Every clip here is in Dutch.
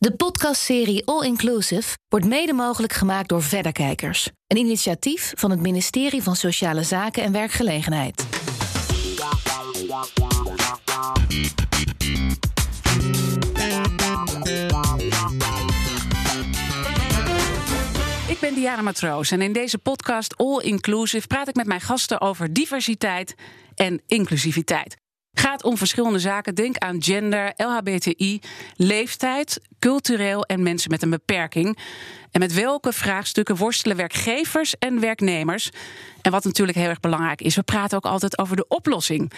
De podcastserie All Inclusive wordt mede mogelijk gemaakt door Verderkijkers, een initiatief van het ministerie van Sociale Zaken en Werkgelegenheid. Ik ben Diana Matroos en in deze podcast All Inclusive praat ik met mijn gasten over diversiteit en inclusiviteit. Gaat om verschillende zaken. Denk aan gender, LHBTI, leeftijd, cultureel en mensen met een beperking. En met welke vraagstukken worstelen werkgevers en werknemers? En wat natuurlijk heel erg belangrijk is, we praten ook altijd over de oplossing.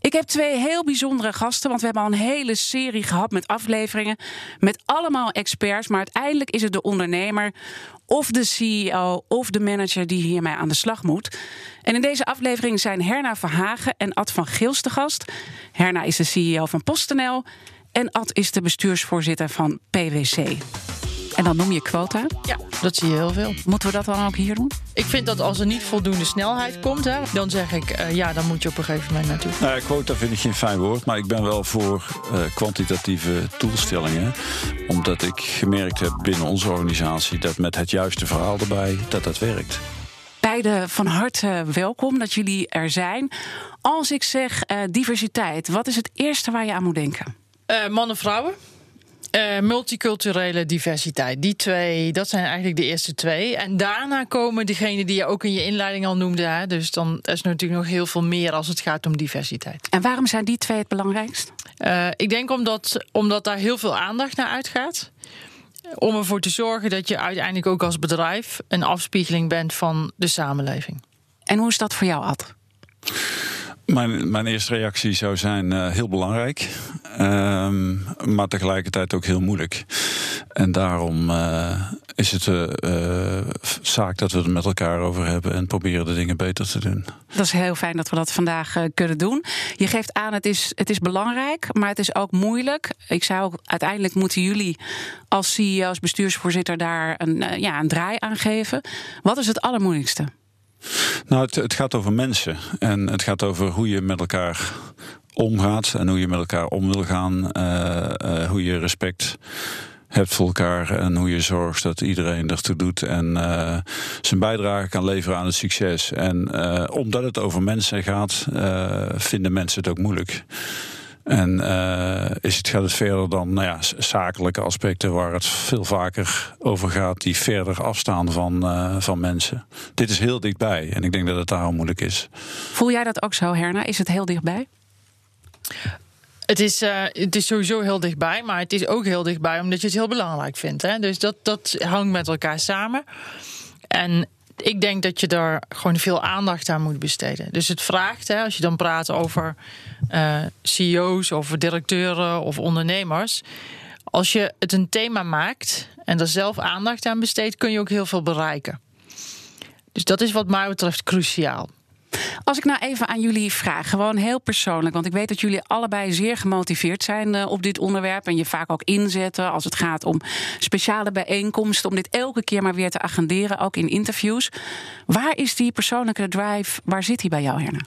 Ik heb twee heel bijzondere gasten, want we hebben al een hele serie gehad met afleveringen. Met allemaal experts, maar uiteindelijk is het de ondernemer of de CEO of de manager die hiermee aan de slag moet. En in deze aflevering zijn Herna Verhagen en Ad van Gils te gast. Herna is de CEO van PostNL en Ad is de bestuursvoorzitter van PwC. En dan noem je quota. Ja, dat zie je heel veel. Moeten we dat dan ook hier doen? Ik vind dat als er niet voldoende snelheid komt, hè, dan zeg ik uh, ja, dan moet je op een gegeven moment naartoe. Nou ja, quota vind ik geen fijn woord, maar ik ben wel voor uh, kwantitatieve doelstellingen. Omdat ik gemerkt heb binnen onze organisatie dat met het juiste verhaal erbij, dat dat werkt. Beide van harte welkom dat jullie er zijn. Als ik zeg uh, diversiteit, wat is het eerste waar je aan moet denken? mannen, vrouwen. Uh, multiculturele diversiteit. Die twee, dat zijn eigenlijk de eerste twee. En daarna komen degenen die je ook in je inleiding al noemde. Hè? Dus dan is er natuurlijk nog heel veel meer als het gaat om diversiteit. En waarom zijn die twee het belangrijkst? Uh, ik denk omdat, omdat daar heel veel aandacht naar uitgaat. Om ervoor te zorgen dat je uiteindelijk ook als bedrijf een afspiegeling bent van de samenleving. En hoe is dat voor jou, Ad? Mijn, mijn eerste reactie zou zijn uh, heel belangrijk, uh, maar tegelijkertijd ook heel moeilijk. En daarom uh, is het uh, zaak dat we het met elkaar over hebben en proberen de dingen beter te doen. Dat is heel fijn dat we dat vandaag kunnen doen. Je geeft aan, het is, het is belangrijk, maar het is ook moeilijk. Ik zou uiteindelijk moeten jullie als CEO, als bestuursvoorzitter daar een, ja, een draai aan geven. Wat is het allermoeilijkste? Nou, het, gaat over mensen. En het gaat over hoe je met elkaar omgaat en hoe je met elkaar om wil gaan. Uh, uh, hoe je respect hebt voor elkaar en hoe je zorgt dat iedereen ertoe doet en uh, zijn bijdrage kan leveren aan het succes. En omdat het over mensen gaat, vinden mensen het ook moeilijk. En uh, is het, gaat het verder dan nou ja, zakelijke aspecten waar het veel vaker over gaat, die verder afstaan van, uh, van mensen. Dit is heel dichtbij en ik denk dat het daarom moeilijk is. Voel jij dat ook zo, Herna? Is het heel dichtbij? Het is, uh, het is sowieso heel dichtbij, maar het is ook heel dichtbij omdat je het heel belangrijk vindt. Hè? Dus dat, dat hangt met elkaar samen. En ik denk dat je daar gewoon veel aandacht aan moet besteden. Dus het vraagt, hè, als je dan praat over uh, CEO's of directeuren of ondernemers. Als je het een thema maakt en er zelf aandacht aan besteedt, kun je ook heel veel bereiken. Dus dat is wat mij betreft cruciaal. Als ik nou even aan jullie vraag, gewoon heel persoonlijk, want ik weet dat jullie allebei zeer gemotiveerd zijn uh, op dit onderwerp en je vaak ook inzetten als het gaat om speciale bijeenkomsten, om dit elke keer maar weer te agenderen, ook in interviews. Waar is die persoonlijke drive, waar zit die bij jou, Herna?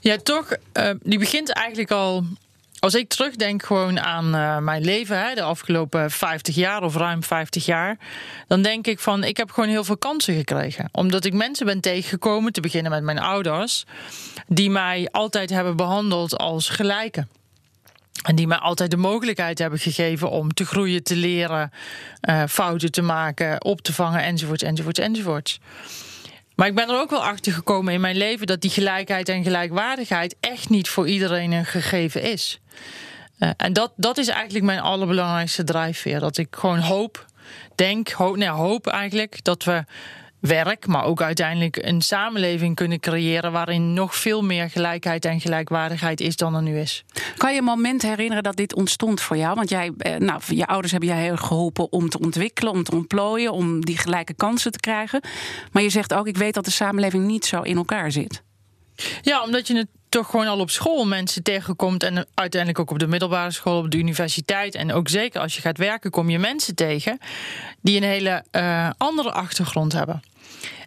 Ja, toch, uh, die begint eigenlijk al als ik terugdenk gewoon aan uh, mijn leven, hè, de afgelopen 50 jaar of ruim 50 jaar, dan denk ik van ik heb gewoon heel veel kansen gekregen. Omdat ik mensen ben tegengekomen, te beginnen met mijn ouders, die mij altijd hebben behandeld als gelijke. En die mij altijd de mogelijkheid hebben gegeven om te groeien, te leren, uh, fouten te maken, op te vangen, enzovoorts, enzovoorts, enzovoorts. Maar ik ben er ook wel achter gekomen in mijn leven dat die gelijkheid en gelijkwaardigheid echt niet voor iedereen een gegeven is. Uh, en dat, dat is eigenlijk mijn allerbelangrijkste drijfveer. Dat ik gewoon hoop, denk, hoop, nee, hoop eigenlijk dat we werk, maar ook uiteindelijk een samenleving kunnen creëren waarin nog veel meer gelijkheid en gelijkwaardigheid is dan er nu is. Kan je een moment herinneren dat dit ontstond voor jou? Want jij, eh, nou, je ouders hebben jij heel geholpen om te ontwikkelen, om te ontplooien, om die gelijke kansen te krijgen. Maar je zegt ook, ik weet dat de samenleving niet zo in elkaar zit. Ja, omdat je het toch gewoon al op school mensen tegenkomt. En uiteindelijk ook op de middelbare school, op de universiteit. En ook zeker als je gaat werken, kom je mensen tegen die een hele uh, andere achtergrond hebben.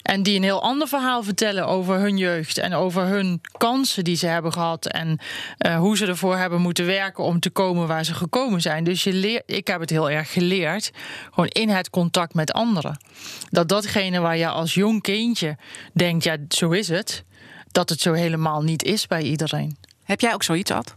En die een heel ander verhaal vertellen over hun jeugd en over hun kansen die ze hebben gehad. En uh, hoe ze ervoor hebben moeten werken om te komen waar ze gekomen zijn. Dus je leert, ik heb het heel erg geleerd, gewoon in het contact met anderen. Dat datgene waar je als jong kindje denkt, ja, zo is het, dat het zo helemaal niet is bij iedereen. Heb jij ook zoiets, Ad?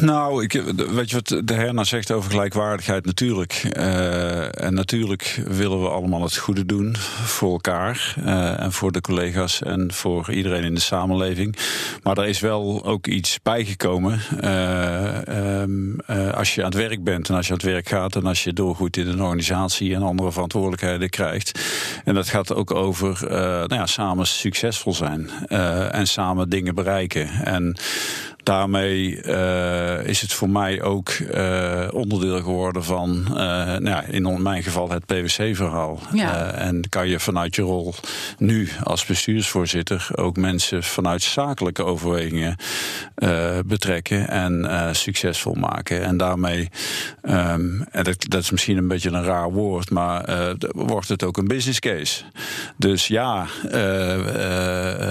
Nou, ik, weet je wat de Herna zegt over gelijkwaardigheid? Natuurlijk. Uh, en natuurlijk willen we allemaal het goede doen voor elkaar uh, en voor de collega's en voor iedereen in de samenleving. Maar er is wel ook iets bijgekomen uh, um, als je aan het werk bent en als je aan het werk gaat en als je doorgoed in een organisatie en andere verantwoordelijkheden krijgt. En dat gaat ook over nou ja, samen succesvol zijn en samen dingen bereiken. En daarmee uh, is het voor mij ook uh, onderdeel geworden van, uh, nou ja, in mijn geval, het PwC-verhaal. Ja. en kan je vanuit je rol nu als bestuursvoorzitter ook mensen vanuit zakelijke overwegingen betrekken en succesvol maken. En daarmee, um, en dat, dat, is misschien een beetje een raar woord, maar wordt het ook een business case. Dus ja,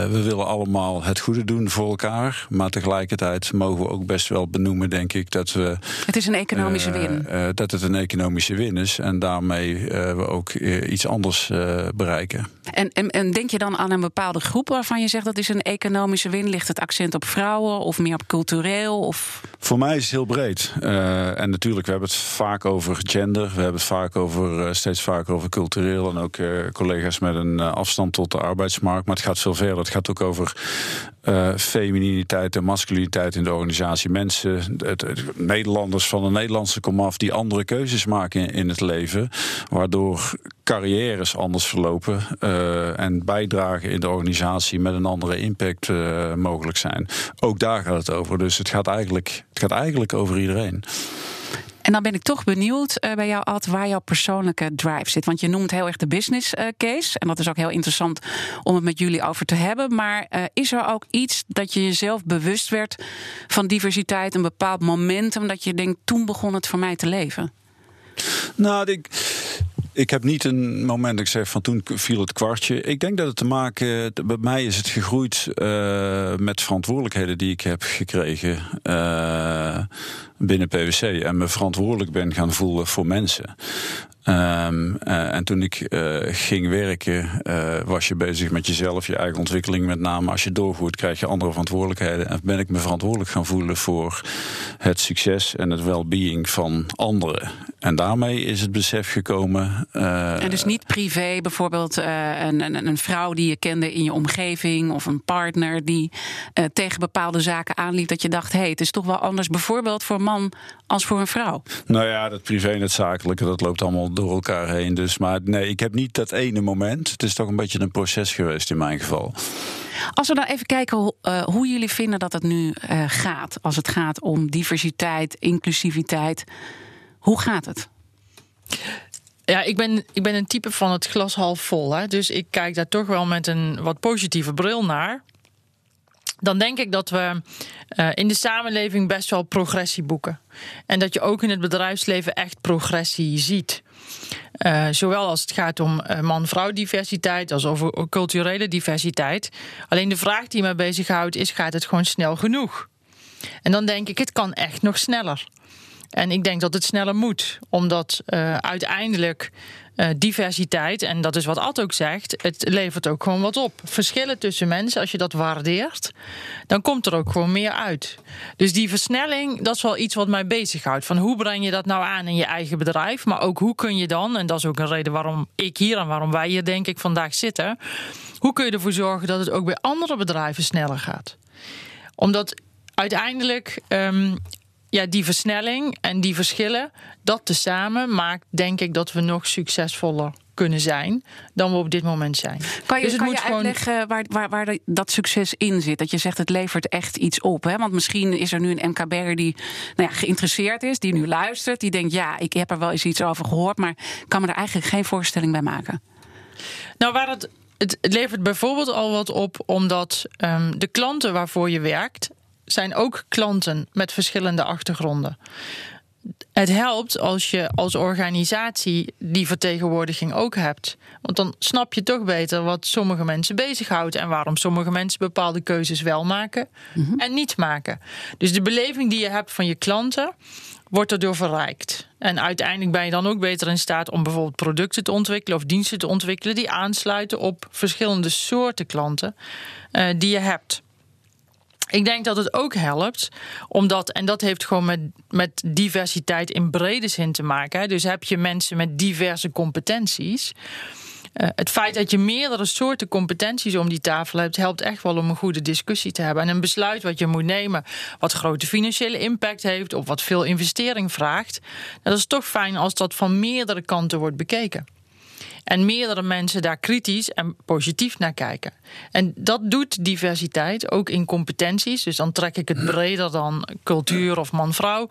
we willen allemaal het goede doen voor elkaar, maar tegelijkertijd mogen we ook best wel benoemen, denk ik, dat we. Het is een economische win. Uh, dat het een economische win is en daarmee uh, we ook iets anders bereiken. En, en, en, denk je dan aan een bepaalde groep waarvan je zegt dat is een economische win? Ligt het accent op vrouwen of meer op cultureel? Of... Voor mij is het heel breed. en natuurlijk, we hebben het vaak over gender, we hebben het vaak over, steeds vaker over cultureel en ook collega's met een afstand tot de arbeidsmarkt. Maar het gaat veel verder. Het gaat ook over femininiteit en masculiniteit in de organisatie. Mensen, het, Nederlanders van de Nederlandse komaf, die andere keuzes maken in het leven. Waardoor carrières anders verlopen uh, en bijdragen in de organisatie met een andere impact uh, mogelijk zijn. Ook daar gaat het over. Dus het gaat eigenlijk, het gaat eigenlijk over iedereen. En dan ben ik toch benieuwd uh, bij jou, Ad, waar jouw persoonlijke drive zit. Want je noemt heel erg de business uh, case. En dat is ook heel interessant om het met jullie over te hebben. Maar uh, is er ook iets dat je jezelf bewust werd van diversiteit, een bepaald momentum dat je denkt, toen begon het voor mij te leven? Nou, ik. Ik heb niet een moment dat ik zeg van toen viel het kwartje. Ik denk dat het te maken, bij mij is het gegroeid met verantwoordelijkheden die ik heb gekregen binnen PwC. En me verantwoordelijk ben gaan voelen voor mensen. Um, uh, en toen ik uh, ging werken, uh, was je bezig met jezelf, je eigen ontwikkeling. Met name als je doorvoert, krijg je andere verantwoordelijkheden. En ben ik me verantwoordelijk gaan voelen voor het succes en het well-being van anderen. En daarmee is het besef gekomen. en dus niet privé, bijvoorbeeld een, een, een, vrouw die je kende in je omgeving of een partner die tegen bepaalde zaken aanliep. Dat je dacht, hé, hey, het is toch wel anders, bijvoorbeeld voor man als voor een vrouw. Nou ja, dat privé en het zakelijke, dat loopt allemaal door elkaar heen. Dus, maar nee, ik heb niet dat ene moment. Het is toch een beetje een proces geweest in mijn geval. Als we dan even kijken hoe, uh, hoe jullie vinden dat het nu uh, gaat. Als het gaat om diversiteit, inclusiviteit. Hoe gaat het? Ja, ik ben, ik ben een type van het glas half vol. Hè? Dus ik kijk daar toch wel met een wat positieve bril naar dan denk ik dat we uh, in de samenleving best wel progressie boeken. En dat je ook in het bedrijfsleven echt progressie ziet. Uh, zowel als het gaat om uh, man-vrouw diversiteit als over culturele diversiteit. Alleen de vraag die mij bezighoudt is: gaat het gewoon snel genoeg? En dan denk ik, het kan echt nog sneller. En ik denk dat het sneller moet, omdat uh, uiteindelijk uh, diversiteit, en dat is wat Ad ook zegt, het levert ook gewoon wat op. Verschillen tussen mensen, als je dat waardeert, dan komt er ook gewoon meer uit. Dus die versnelling, dat is wel iets wat mij bezighoudt. Van hoe breng je dat nou aan in je eigen bedrijf, maar ook hoe kun je dan, en dat is ook een reden waarom ik hier en waarom wij hier denk ik vandaag zitten, hoe kun je ervoor zorgen dat het ook bij andere bedrijven sneller gaat? Omdat uiteindelijk um, ja, die versnelling en die verschillen, dat tezamen maakt denk ik dat we nog succesvoller kunnen zijn dan we op dit moment zijn. Kan je, dus het kan moet je uitleggen waar, waar, waar dat succes in zit? Dat je zegt het levert echt iets op. Hè? Want misschien is er nu een MKB'er die nou ja, geïnteresseerd is, die nu luistert, die denkt ja, ik heb er wel eens iets over gehoord, maar kan me er eigenlijk geen voorstelling bij maken. Nou, waar het het levert bijvoorbeeld al wat op omdat um, de klanten waarvoor je werkt zijn ook klanten met verschillende achtergronden. het helpt als je als organisatie die vertegenwoordiging ook hebt. Want dan snap je toch beter wat sommige mensen bezighoudt en waarom sommige mensen bepaalde keuzes wel maken en niet maken. Dus de beleving die je hebt van je klanten wordt erdoor verrijkt. En uiteindelijk ben je dan ook beter in staat om bijvoorbeeld producten te ontwikkelen of diensten te ontwikkelen die aansluiten op verschillende soorten klanten uh, die je hebt. Ik denk dat het ook helpt, omdat, en dat heeft gewoon met, met diversiteit in brede zin te maken. Dus heb je mensen met diverse competenties. Uh, het feit dat je meerdere soorten competenties om die tafel hebt, helpt echt wel om een goede discussie te hebben. En een besluit wat je moet nemen, wat grote financiële impact heeft of wat veel investering vraagt, dat is toch fijn als dat van meerdere kanten wordt bekeken. En meerdere mensen daar kritisch en positief naar kijken. En dat doet diversiteit ook in competenties. Dus dan trek ik het breder dan cultuur of man-vrouw.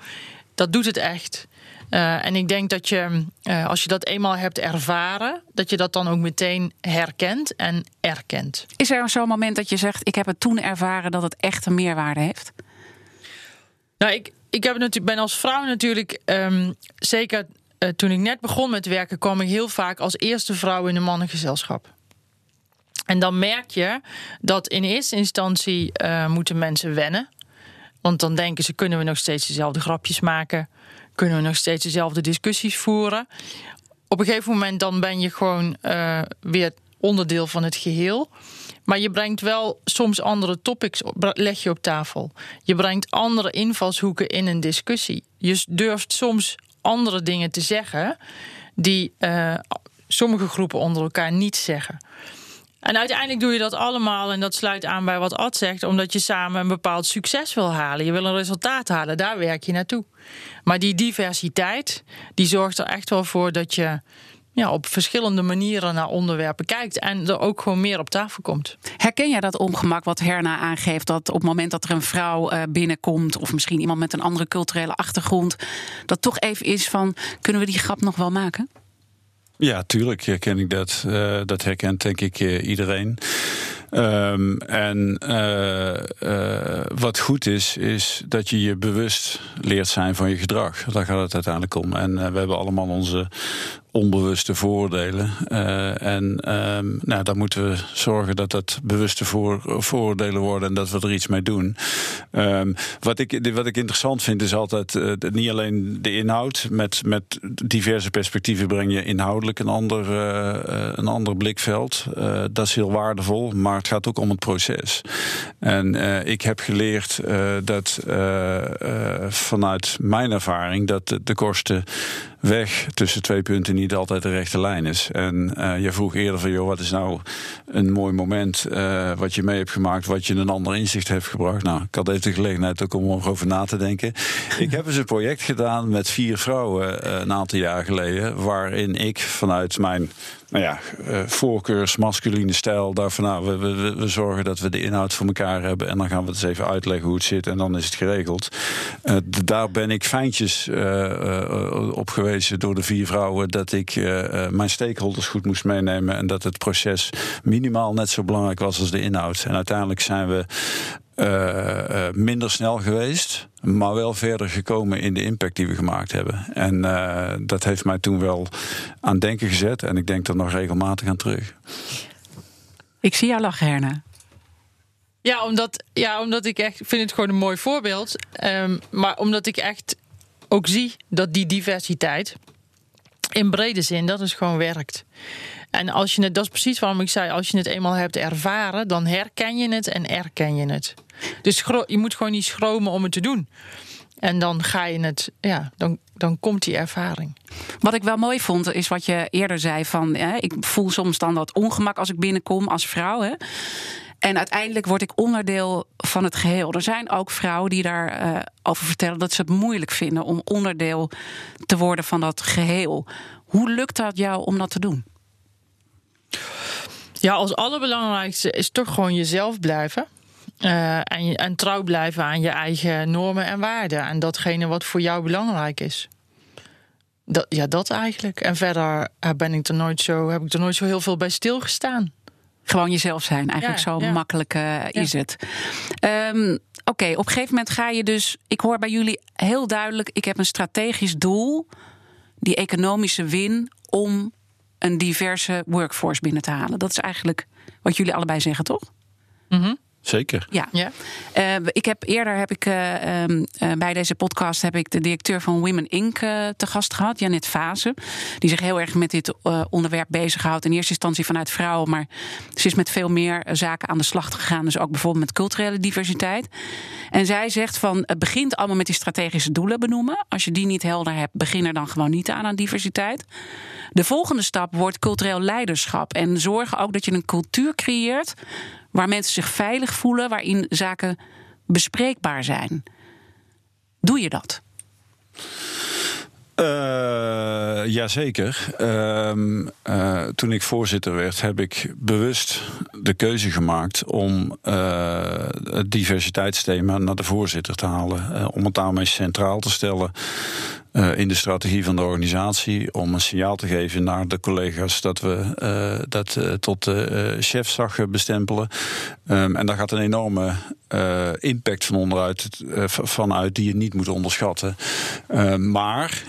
Dat doet het echt. Uh, en ik denk dat je, uh, als je dat eenmaal hebt ervaren, dat je dat dan ook meteen herkent en erkent. Is er zo'n moment dat je zegt: Ik heb het toen ervaren dat het echt een meerwaarde heeft? Nou, ik, ik heb natuurlijk, ben als vrouw natuurlijk um, zeker uh, toen ik net begon met werken, kwam ik heel vaak als eerste vrouw in een mannengezelschap. En dan merk je dat in eerste instantie uh, moeten mensen wennen. Want dan denken ze: kunnen we nog steeds dezelfde grapjes maken? Kunnen we nog steeds dezelfde discussies voeren? Op een gegeven moment dan ben je gewoon uh, weer onderdeel van het geheel. Maar je brengt wel soms andere topics leg je op tafel. Je brengt andere invalshoeken in een discussie. Je durft soms andere dingen te zeggen die uh, sommige groepen onder elkaar niet zeggen. En uiteindelijk doe je dat allemaal, en dat sluit aan bij wat Ad zegt, omdat je samen een bepaald succes wil halen. Je wil een resultaat halen, daar werk je naartoe. Maar die diversiteit, die zorgt er echt wel voor dat je ja, op verschillende manieren naar onderwerpen kijkt en er ook gewoon meer op tafel komt. Herken jij dat ongemak wat Herna aangeeft? Dat op het moment dat er een vrouw uh, binnenkomt, of misschien iemand met een andere culturele achtergrond, dat toch even is van: kunnen we die grap nog wel maken? Ja, tuurlijk herken ik dat. Uh, dat herkent denk ik uh, iedereen. Um, en uh, uh, wat goed is, is dat je je bewust leert zijn van je gedrag. Daar gaat het uiteindelijk om. En uh, we hebben allemaal onze onbewuste vooroordelen. en um, nou, dan moeten we zorgen dat dat bewuste voor, vooroordelen worden en dat we er iets mee doen. Um, wat, ik, wat ik interessant vind is altijd niet alleen de inhoud. Met, met diverse perspectieven breng je inhoudelijk een ander, een ander blikveld. dat is heel waardevol. Maar het gaat ook om het proces. En uh, ik heb geleerd uh, dat uh, vanuit mijn ervaring dat de kosten weg tussen twee punten niet altijd de rechte lijn is. En uh, je vroeg eerder van, joh, wat is nou een mooi moment uh, wat je mee hebt gemaakt, wat je een ander inzicht heeft gebracht? Nou, ik had even de gelegenheid ook om erover na te denken. ik heb eens een project gedaan met vier vrouwen uh, een aantal jaar geleden, waarin ik vanuit mijn nou ja, voorkeurs, masculine stijl. Daarvan, nou, we, we, we, zorgen dat we de inhoud voor elkaar hebben. En dan gaan we het eens even uitleggen hoe het zit. En dan is het geregeld. Uh, daar ben ik fijntjes uh, op door de vier vrouwen. Dat ik mijn stakeholders goed moest meenemen. En dat het proces minimaal net zo belangrijk was als de inhoud. En uiteindelijk zijn we uh, uh, minder snel geweest, maar wel verder gekomen in de impact die we gemaakt hebben. En uh, dat heeft mij toen wel aan denken gezet en ik denk er nog regelmatig aan terug. Ik zie jou lachen, Herna. Ja, omdat, ja, omdat ik echt vind het gewoon een mooi voorbeeld. Um, maar omdat ik echt ook zie dat die diversiteit in brede zin dat is gewoon werkt. En als je het, dat is precies waarom ik zei, als je het eenmaal hebt ervaren, dan herken je het en erken je het. Dus je moet gewoon niet schromen om het te doen. En dan ga je het, ja, dan, dan komt die ervaring. Wat ik wel mooi vond, is wat je eerder zei: van hè, ik voel soms dan dat ongemak als ik binnenkom als vrouw. Hè. En uiteindelijk word ik onderdeel van het geheel. Er zijn ook vrouwen die daarover uh, over vertellen dat ze het moeilijk vinden om onderdeel te worden van dat geheel. Hoe lukt dat jou om dat te doen? Ja, als allerbelangrijkste is toch gewoon jezelf blijven. Uh, en, en trouw blijven aan je eigen normen en waarden. En datgene wat voor jou belangrijk is. Dat, ja, dat eigenlijk. En verder ben ik er nooit zo, heb ik er nooit zo heel veel bij stilgestaan. Gewoon jezelf zijn. Eigenlijk ja, zo ja. makkelijk uh, is ja. het. Um, oké, op een gegeven moment ga je dus. Ik hoor bij jullie heel duidelijk: ik heb een strategisch doel, die economische win, om een diverse workforce binnen te halen. Dat is eigenlijk wat jullie allebei zeggen, toch? Mm Zeker. Ja. Ja. Uh, ik heb eerder heb ik uh, uh, bij deze podcast heb ik de directeur van Women Inc. te gast gehad, Janet Fase, die zich heel erg met dit onderwerp bezighoudt. In eerste instantie vanuit vrouwen, maar ze is met veel meer zaken aan de slag gegaan. Dus ook bijvoorbeeld met culturele diversiteit. En zij zegt van het begint allemaal met die strategische doelen benoemen. Als je die niet helder hebt, begin er dan gewoon niet aan aan diversiteit. De volgende stap wordt cultureel leiderschap en zorgen ook dat je een cultuur creëert waar mensen zich veilig voelen, waarin zaken bespreekbaar zijn. Doe je dat? Uh, jazeker. Uh, uh, toen ik voorzitter werd, heb ik bewust de keuze gemaakt om uh, het diversiteitsthema naar de voorzitter te halen. om het daarmee centraal te stellen. Uh, in de strategie van de organisatie om een signaal te geven naar de collega's dat we uh, dat uh, tot chefzag bestempelen. Um, en daar gaat een enorme impact van onderuit vanuit die je niet moet onderschatten. Ehm, maar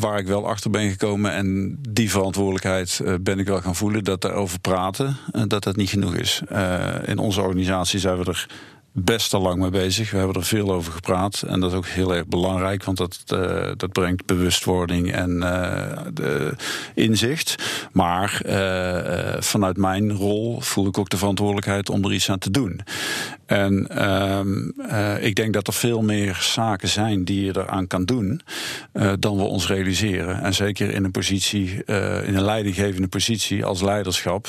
waar ik wel achter ben gekomen en die verantwoordelijkheid ben ik wel gaan voelen dat daarover praten dat dat niet genoeg is. in onze organisatie zijn we er best al lang mee bezig. We hebben er veel over gepraat. En dat is ook heel erg belangrijk, want dat, uh, dat brengt bewustwording en uh, de inzicht. Maar uh, vanuit mijn rol voel ik ook de verantwoordelijkheid om er iets aan te doen. En ik denk dat er veel meer zaken zijn die je eraan kan doen dan we ons realiseren. En zeker in een positie, in een leidinggevende positie als leiderschap.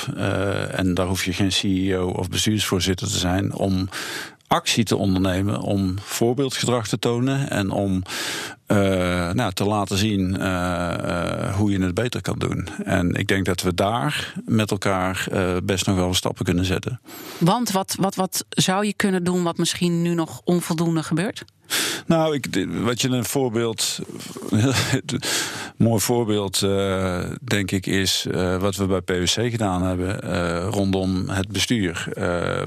en daar hoef je geen CEO of bestuursvoorzitter te zijn om actie te ondernemen om voorbeeldgedrag te tonen en om uh, nou, te laten zien uh, uh, hoe je het beter kan doen. En ik denk dat we daar met elkaar best nog wel stappen kunnen zetten. Want wat, wat, wat zou je kunnen doen wat misschien nu nog onvoldoende gebeurt? Nou, ik, wat je een voorbeeld, mooi voorbeeld, uh, denk ik, is uh, wat we bij PwC gedaan hebben uh, rondom het bestuur.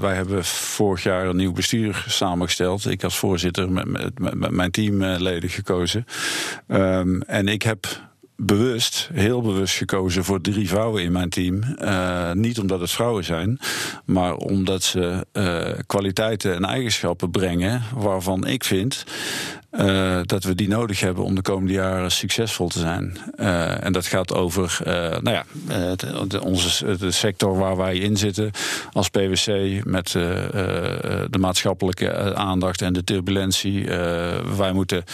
wij hebben vorig jaar een nieuw bestuur samengesteld. Ik als voorzitter met, met, met mijn teamleden gekozen. Um, en ik heb bewust, heel bewust gekozen voor drie vrouwen in mijn team. Niet omdat het vrouwen zijn, maar omdat ze kwaliteiten en eigenschappen brengen waarvan ik vind uh, dat we die nodig hebben om de komende jaren succesvol te zijn. Uh, en dat gaat over uh, nou ja, de, onze, sector waar wij in zitten als PwC met de maatschappelijke aandacht en de turbulentie. wij moeten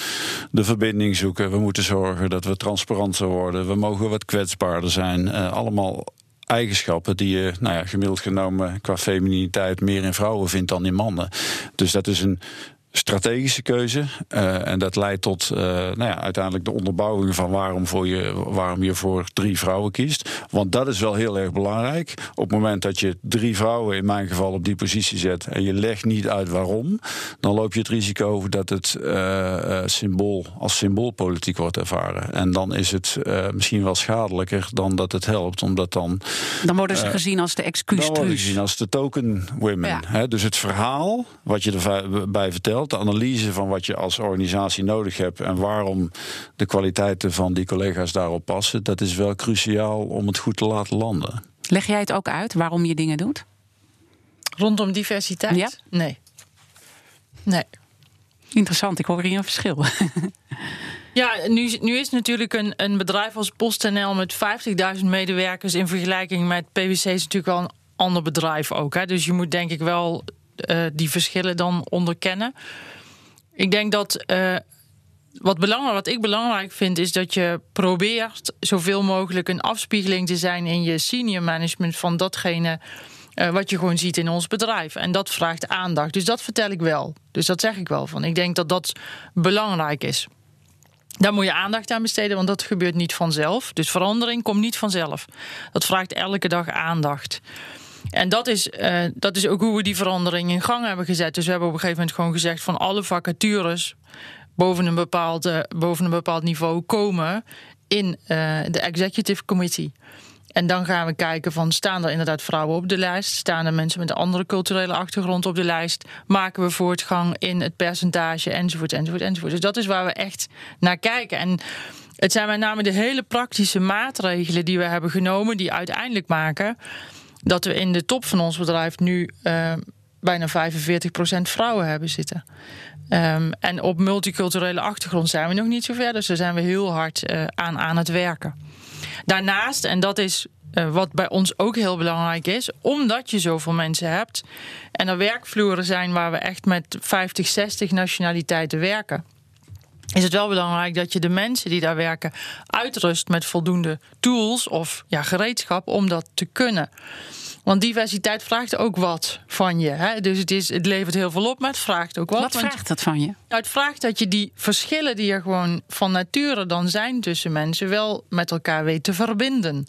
de verbinding zoeken. We moeten zorgen dat we transparanter worden. We mogen wat kwetsbaarder zijn. allemaal eigenschappen die je, nou ja, gemiddeld genomen qua femininiteit meer in vrouwen vindt dan in mannen. Dus dat is een strategische keuze. Uh, en dat leidt tot uh, nou ja, uiteindelijk de onderbouwing van waarom, voor je, waarom je voor drie vrouwen kiest. Want dat is wel heel erg belangrijk. Op het moment dat je drie vrouwen in mijn geval op die positie zet en je legt niet uit waarom, dan loop je het risico dat het uh, symbool als symboolpolitiek wordt ervaren. En dan is het misschien wel schadelijker dan dat het helpt, omdat dan. Dan worden ze gezien als de excuus. Dan worden ze gezien als de token women. Ja. Dus het verhaal wat je erbij vertelt de analyse van wat je als organisatie nodig hebt en waarom de kwaliteiten van die collega's daarop passen, dat is wel cruciaal om het goed te laten landen. Leg jij het ook uit waarom je dingen doet? Rondom diversiteit? Ja. Nee. Nee. Interessant, ik hoor hier een verschil. Ja, nu, nu is natuurlijk een, een bedrijf als PostNL met 50.000 medewerkers in vergelijking met PwC is natuurlijk wel een ander bedrijf ook. Hè? Dus je moet denk ik wel uh, die verschillen dan onderkennen. Ik denk dat uh, wat, belangrijk, wat ik belangrijk vind, is dat je probeert zoveel mogelijk een afspiegeling te zijn in je senior management van datgene uh, wat je gewoon ziet in ons bedrijf. En dat vraagt aandacht. Dus dat vertel ik wel. Dus dat zeg ik wel van. Ik denk dat dat belangrijk is. Daar moet je aandacht aan besteden, want dat gebeurt niet vanzelf. Dus verandering komt niet vanzelf. Dat vraagt elke dag aandacht. En dat is, uh, dat is ook hoe we die verandering in gang hebben gezet. Dus we hebben op een gegeven moment gewoon gezegd van alle vacatures boven een bepaald, uh, boven een bepaald niveau komen in uh, de executive committee. En dan gaan we kijken van staan er inderdaad vrouwen op de lijst? Staan er mensen met een andere culturele achtergrond op de lijst? Maken we voortgang in het percentage enzovoort enzovoort enzovoort. Dus dat is waar we echt naar kijken. En het zijn met name de hele praktische maatregelen die we hebben genomen, die uiteindelijk maken dat we in de top van ons bedrijf nu uh, bijna 45% vrouwen hebben zitten. Um, en op multiculturele achtergrond zijn we nog niet zo ver, dus daar zijn we heel hard uh, aan, aan het werken. Daarnaast, en dat is uh, wat bij ons ook heel belangrijk is, omdat je zoveel mensen hebt en er werkvloeren zijn waar we echt met 50, 60 nationaliteiten werken is het wel belangrijk dat je de mensen die daar werken uitrust met voldoende tools of ja, gereedschap om dat te kunnen. Want diversiteit vraagt ook wat van je. Hè? Dus het, is, het levert heel veel op, maar het vraagt ook wat. Wat vraagt dat van je? Nou, het vraagt dat je die verschillen die er gewoon van nature dan zijn tussen mensen wel met elkaar weet te verbinden.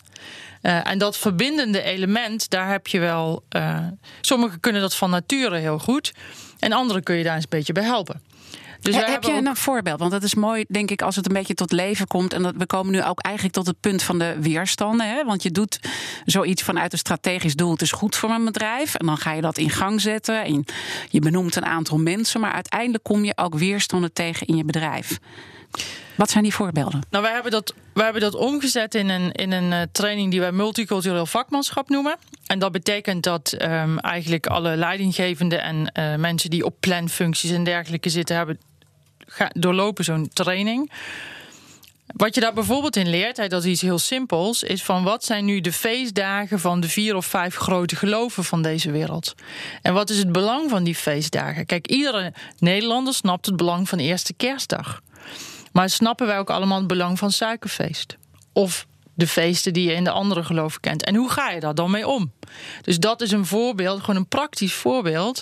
Uh, en dat verbindende element, daar heb je wel. Uh, sommigen kunnen dat van nature heel goed. En anderen kun je daar eens een beetje bij helpen. Dus heb je een voorbeeld? Want dat is mooi, denk ik, als het een beetje tot leven komt. En dat, we komen nu ook eigenlijk tot het punt van de weerstanden. Hè? Want je doet zoiets vanuit een strategisch doel. Het is goed voor mijn bedrijf. En dan ga je dat in gang zetten. En je benoemt een aantal mensen. Maar uiteindelijk kom je ook weerstanden tegen in je bedrijf. Wat zijn die voorbeelden? Nou, wij hebben dat, wij hebben dat omgezet in een, in een uh, training die wij multicultureel vakmanschap noemen. En dat betekent dat um, eigenlijk alle leidinggevenden en uh, mensen die op planfuncties en dergelijke zitten, hebben doorlopen zo'n training. Wat je daar bijvoorbeeld in leert, dat is iets heel simpels, is van wat zijn nu de feestdagen van de vier of vijf grote geloven van deze wereld? En wat is het belang van die feestdagen? Kijk, iedere Nederlander snapt het belang van de eerste kerstdag. Maar snappen wij ook allemaal het belang van suikerfeest? Of de feesten die je in de andere geloven kent? En hoe ga je daar dan mee om? Dus dat is een voorbeeld, gewoon een praktisch voorbeeld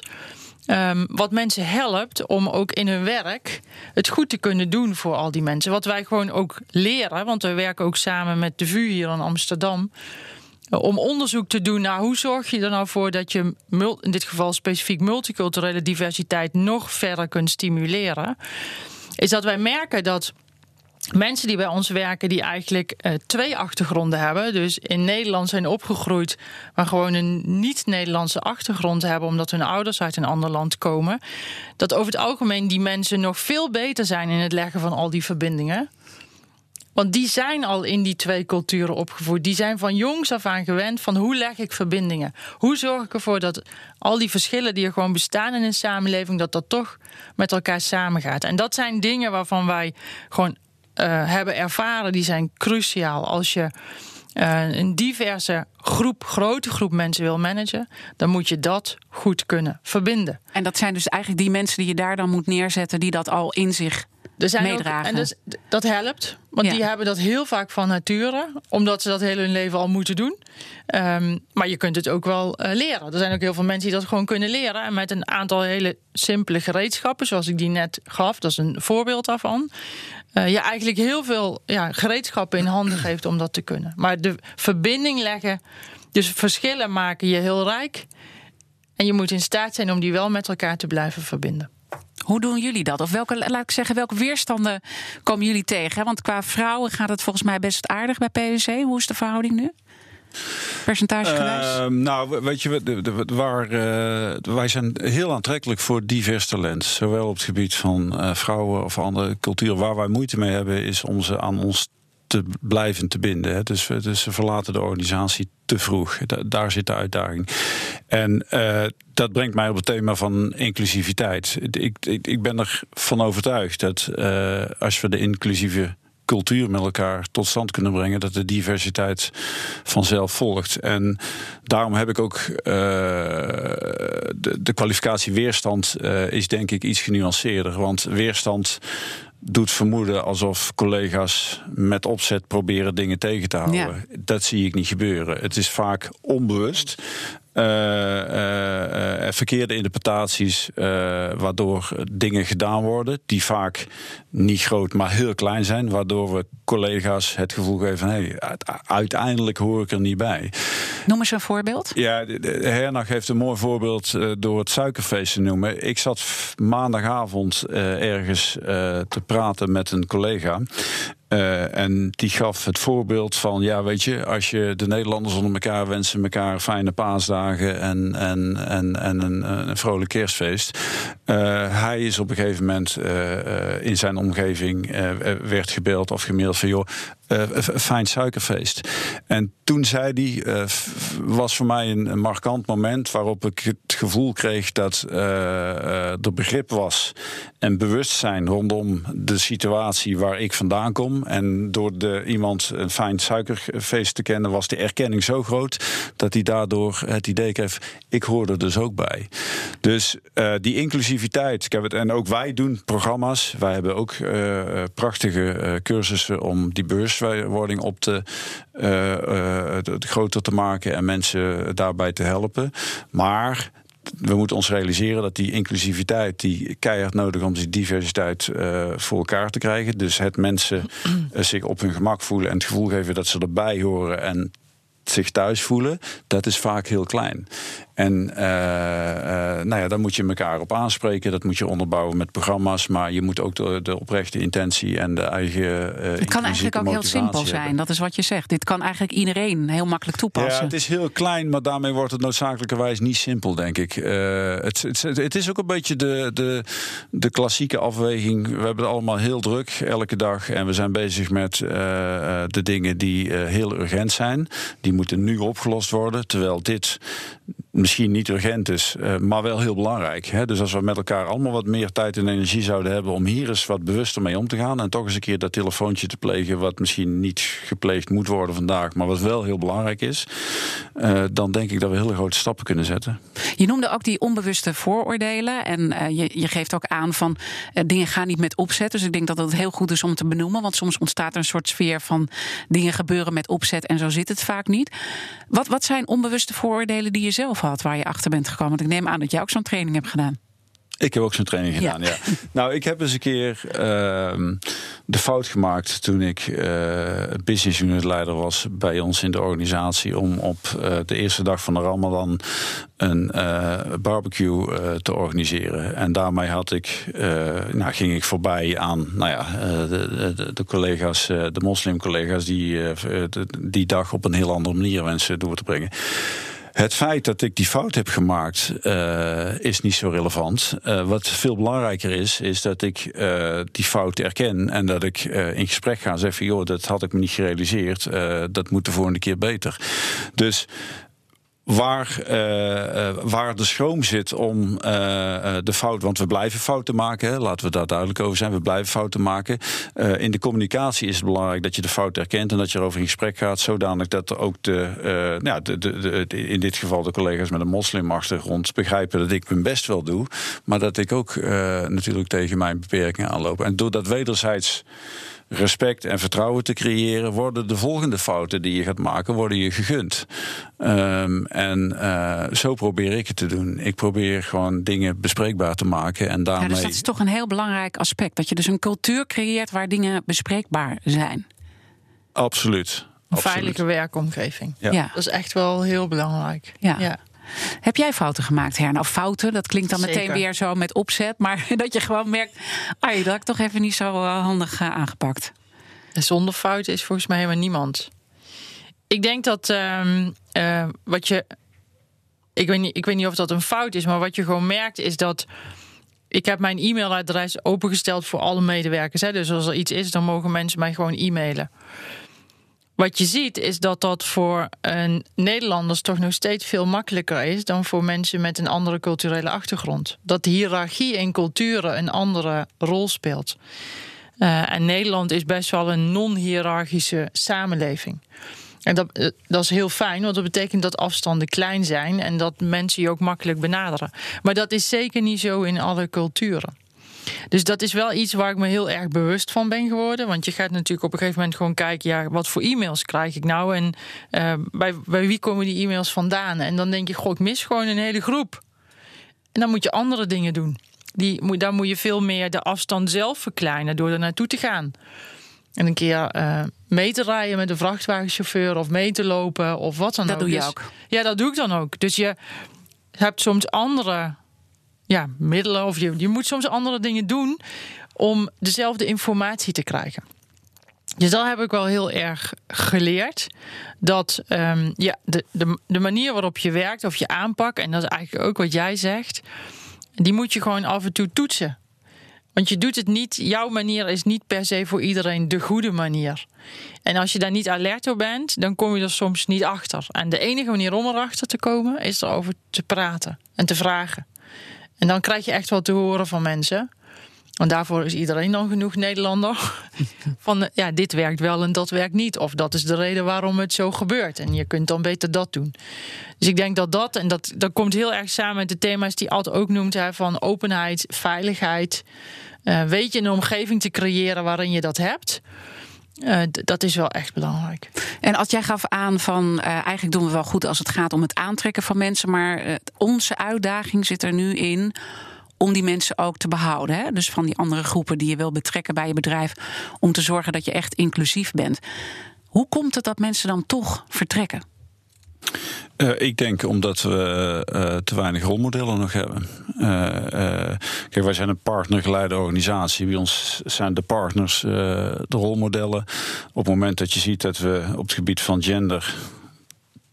Um, wat mensen helpt om ook in hun werk het goed te kunnen doen voor al die mensen. Wat wij gewoon ook leren, want we werken ook samen met de VU hier in Amsterdam. Eh, om onderzoek te doen naar hoe zorg je er nou voor dat je in dit geval specifiek multiculturele diversiteit nog verder kunt stimuleren. Is dat wij merken dat mensen die bij ons werken, die eigenlijk uh, twee achtergronden hebben. Dus in Nederland zijn opgegroeid, maar gewoon een niet-Nederlandse achtergrond hebben, omdat hun ouders uit een ander land komen. Dat over het algemeen die mensen nog veel beter zijn in het leggen van al die verbindingen. Want die zijn al in die twee culturen opgevoed. Die zijn van jongs af aan gewend van hoe leg ik verbindingen? Hoe zorg ik ervoor dat al die verschillen die er gewoon bestaan in een samenleving, dat dat toch met elkaar samengaat? En dat zijn dingen waarvan wij gewoon hebben ervaren, die zijn cruciaal. Als je uh, een diverse groep, grote groep mensen wil managen, dan moet je dat goed kunnen verbinden. En dat zijn dus eigenlijk die mensen die je daar dan moet neerzetten, die dat al in zich er zijn meedragen. Ook, en dus, dat helpt, want ja. die hebben dat heel vaak van nature, omdat ze dat heel hun leven al moeten doen. Um, maar je kunt het ook wel uh, leren. Er zijn ook heel veel mensen die dat gewoon kunnen leren. En met een aantal hele simpele gereedschappen, zoals ik die net gaf, dat is een voorbeeld daarvan uh, je eigenlijk heel veel ja, gereedschappen in handen geeft om dat te kunnen. Maar de verbinding leggen, dus verschillen maken je heel rijk. En je moet in staat zijn om die wel met elkaar te blijven verbinden. Hoe doen jullie dat? Of welke, laat ik zeggen, welke weerstanden komen jullie tegen? Want qua vrouwen gaat het volgens mij best aardig bij PwC. Hoe is de verhouding nu? Percentagegewijs? Uh, nou, weet je, waar, uh, wij zijn heel aantrekkelijk voor divers talent. Zowel op het gebied van uh, vrouwen of andere culturen. Waar wij moeite mee hebben, is om ze aan ons te blijven te binden. Hè. Dus, dus ze verlaten de organisatie te vroeg. Da daar zit de uitdaging. En uh, dat brengt mij op het thema van inclusiviteit. Ik, ik, ik ben ervan overtuigd dat uh, als we de inclusieve cultuur met elkaar tot stand kunnen brengen, dat de diversiteit vanzelf volgt. En daarom heb ik ook uh, de, de, kwalificatie weerstand is denk ik iets genuanceerder. Want weerstand doet vermoeden alsof collega's met opzet proberen dingen tegen te houden. Ja. Dat zie ik niet gebeuren. Het is vaak onbewust. Uh, uh, verkeerde interpretaties, waardoor dingen gedaan worden die vaak niet groot, maar heel klein zijn, waardoor we collega's het gevoel geven van hé, hey, uiteindelijk hoor ik er niet bij. Noem eens een voorbeeld. Ja, Hernag heeft een mooi voorbeeld door het suikerfeest te noemen. Ik zat maandagavond ergens te praten met een collega. Uh, en die gaf het voorbeeld van, ja, weet je, als je de Nederlanders onder elkaar wensen elkaar fijne paasdagen en, en, en, en een, vrolijk kerstfeest. Uh, hij is op een gegeven moment uh, in zijn omgeving werd gebeld of gemaild van, joh, uh, fijn suikerfeest. En toen zei hij, uh, was voor mij een, een, markant moment waarop ik het gevoel kreeg dat uh, er begrip was en bewustzijn rondom de situatie waar ik vandaan kom. En door de, iemand een fijn suikerfeest te kennen, was de erkenning zo groot dat hij daardoor het idee kreeg: ik hoor er dus ook bij. Dus die inclusiviteit, en ook wij doen programma's. Wij hebben ook prachtige cursussen om die beurs bewustwording op te, uh, uh, groter te maken en mensen daarbij te helpen. Maar we moeten ons realiseren dat die inclusiviteit, die keihard nodig om die diversiteit uh, voor elkaar te krijgen. Dus het mensen zich op hun gemak voelen en het gevoel geven dat ze erbij horen en zich thuis voelen, dat is vaak heel klein. En uh, uh, nou ja, daar moet je elkaar op aanspreken. Dat moet je onderbouwen met programma's. Maar je moet ook de, de oprechte intentie en de eigen. Uh, het kan eigenlijk ook heel simpel zijn. Dat is wat je zegt. Dit kan eigenlijk iedereen heel makkelijk toepassen. Ja, het is heel klein, maar daarmee wordt het noodzakelijkerwijs niet simpel, denk ik. Het, het, het, is ook een beetje de, de, de klassieke afweging. We hebben het allemaal heel druk elke dag. En we zijn bezig met de dingen die heel urgent zijn. Die moeten nu opgelost worden. Terwijl dit misschien niet urgent is, uh, maar wel heel belangrijk. Dus als we met elkaar allemaal wat meer tijd en energie zouden hebben om hier eens wat bewuster mee om te gaan en toch eens een keer dat telefoontje te plegen, wat misschien niet gepleegd moet worden vandaag, maar wat wel heel belangrijk is, uh, dan denk ik dat we hele grote stappen kunnen zetten. Je noemde ook die onbewuste vooroordelen en je, je, geeft ook aan van dingen gaan niet met opzet. Dus ik denk dat het heel goed is om te benoemen, want soms ontstaat er een soort sfeer van dingen gebeuren met opzet en zo zit het vaak niet. Wat, wat zijn onbewuste vooroordelen die je zelf had, waar je achter bent gekomen? Want ik neem aan dat jij ook zo'n training hebt gedaan. Ik heb ook zo'n training gedaan, ja. Nou, ik heb eens een keer uh, de fout gemaakt toen ik uh, business unit leider was bij ons in de organisatie om op uh, de eerste dag van de Ramadan een barbecue te organiseren. En daarmee had ik, nou, ging ik voorbij aan nou ja, de, de, de collega's, de moslimcollega's die die dag op een heel andere manier wensen door te brengen. Het feit dat ik die fout heb gemaakt uh, is niet zo relevant. Uh, wat veel belangrijker is, is dat ik uh, die fout erken en dat ik in gesprek ga en zeg van joh, dat had ik me niet gerealiseerd. dat moet de volgende keer beter. Dus waar, uh, waar de schroom zit om uh, de fout, want we blijven fouten maken, hè, laten we daar duidelijk over zijn, we blijven fouten maken. in de communicatie is het belangrijk dat je de fout erkent en dat je erover in gesprek gaat, zodanig dat ook de, nou, de, de, de, in dit geval de collega's met een moslimachtergrond begrijpen dat ik mijn best wel doe, maar dat ik ook natuurlijk tegen mijn beperkingen aanloop. En door dat wederzijds respect en vertrouwen te creëren, worden de volgende fouten die je gaat maken, worden je gegund. Um, en uh, zo probeer ik het te doen. Ik probeer gewoon dingen bespreekbaar te maken en daarmee. Ja, dus dat is toch een heel belangrijk aspect. Dat je dus een cultuur creëert waar dingen bespreekbaar zijn. Absoluut. Een veilige werkomgeving. Ja. ja. Dat is echt wel heel belangrijk. Ja. ja. Heb jij fouten gemaakt, Herna? Of fouten, dat klinkt dan meteen weer zo met opzet. Maar dat je gewoon merkt, ah, dat heb ik toch even niet zo eh, handig uh, aangepakt. Zonder fouten is volgens mij helemaal niemand. Ik denk dat uh, uh, wat je... Ik weet, niet, ik weet niet of dat een fout is, maar wat je gewoon merkt is dat... Ik heb mijn e-mailadres opengesteld voor alle medewerkers. Hè? Dus als er iets is, dan mogen mensen mij gewoon e-mailen. Wat je ziet is dat dat voor een Nederlanders toch nog steeds veel makkelijker is dan voor mensen met een andere culturele achtergrond. Dat de hiërarchie in culturen een andere rol speelt. Uh, en Nederland is best wel een non-hierarchische samenleving. En dat, eh, dat is heel fijn, want dat betekent dat afstanden klein zijn en dat mensen je ook makkelijk benaderen. Maar dat is zeker niet zo in alle culturen. Dus dat is wel iets waar ik me heel erg bewust van ben geworden. Want je gaat natuurlijk op een gegeven moment gewoon kijken, ja, wat voor e-mails krijg ik nou? En uh, bij, bij wie komen die e-mails vandaan? En dan denk je, goh, ik mis gewoon een hele groep. En dan moet je andere dingen doen. Die, daar moet je veel meer de afstand zelf verkleinen door er naartoe te gaan. En een keer uh, mee te rijden met een vrachtwagenchauffeur of mee te lopen of wat dan ook. Dat doe je dus, ook. Ja, dat doe ik dan ook. Dus je hebt soms andere ja, middelen of je, je moet soms andere dingen doen om dezelfde informatie te krijgen. Dus dat heb ik wel heel erg geleerd. Dat um, ja, de, de, de manier waarop je werkt of je aanpak, en dat is eigenlijk ook wat jij zegt, die moet je gewoon af en toe toetsen. Want je doet het niet, jouw manier is niet per se voor iedereen de goede manier. En als je daar niet alert op bent, dan kom je er soms niet achter. En de enige manier om erachter te komen, is erover te praten en te vragen. En dan krijg je echt wat te horen van mensen. Want daarvoor is iedereen dan genoeg Nederlander. Van ja, dit werkt wel en dat werkt niet. Of dat is de reden waarom het zo gebeurt. En je kunt dan beter dat doen. Dus ik denk dat dat, en dat, dat komt heel erg samen met de thema's die Alt ook noemt: hè, van openheid, veiligheid. Uh, weet je een omgeving te creëren waarin je dat hebt. Uh, dat is wel echt belangrijk. En als jij gaf aan van uh, eigenlijk doen we wel goed als het gaat om het aantrekken van mensen, maar onze uitdaging zit er nu in om die mensen ook te behouden. Hè? Dus van die andere groepen die je wil betrekken bij je bedrijf, om te zorgen dat je echt inclusief bent. Hoe komt het dat mensen dan toch vertrekken? Uh, ik denk omdat we uh, te weinig rolmodellen nog hebben. Uh, kijk, wij zijn een partnergeleide organisatie. Bij ons zijn de partners de rolmodellen. Op het moment dat je ziet dat we op het gebied van gender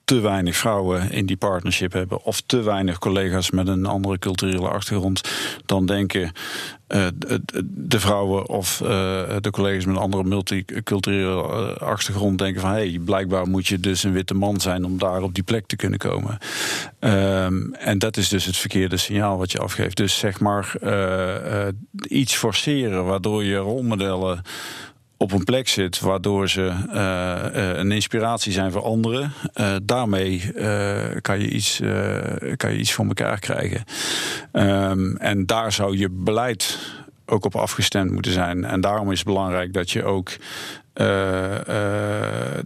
te weinig vrouwen in die partnership hebben, of te weinig collega's met een andere culturele achtergrond, dan denken uh, de vrouwen of uh, de collega's met een andere multiculturele uh, achtergrond denken van hé, hey, blijkbaar moet je dus een witte man zijn om daar op die plek te kunnen komen. Um, en dat is dus het verkeerde signaal wat je afgeeft. Dus zeg maar iets forceren waardoor je rolmodellen op een plek zit waardoor ze uh, een inspiratie zijn voor anderen. Uh, daarmee kan, je iets, kan je iets voor elkaar krijgen. Um, en daar zou je beleid ook op afgestemd moeten zijn. En daarom is het belangrijk dat je ook uh, uh,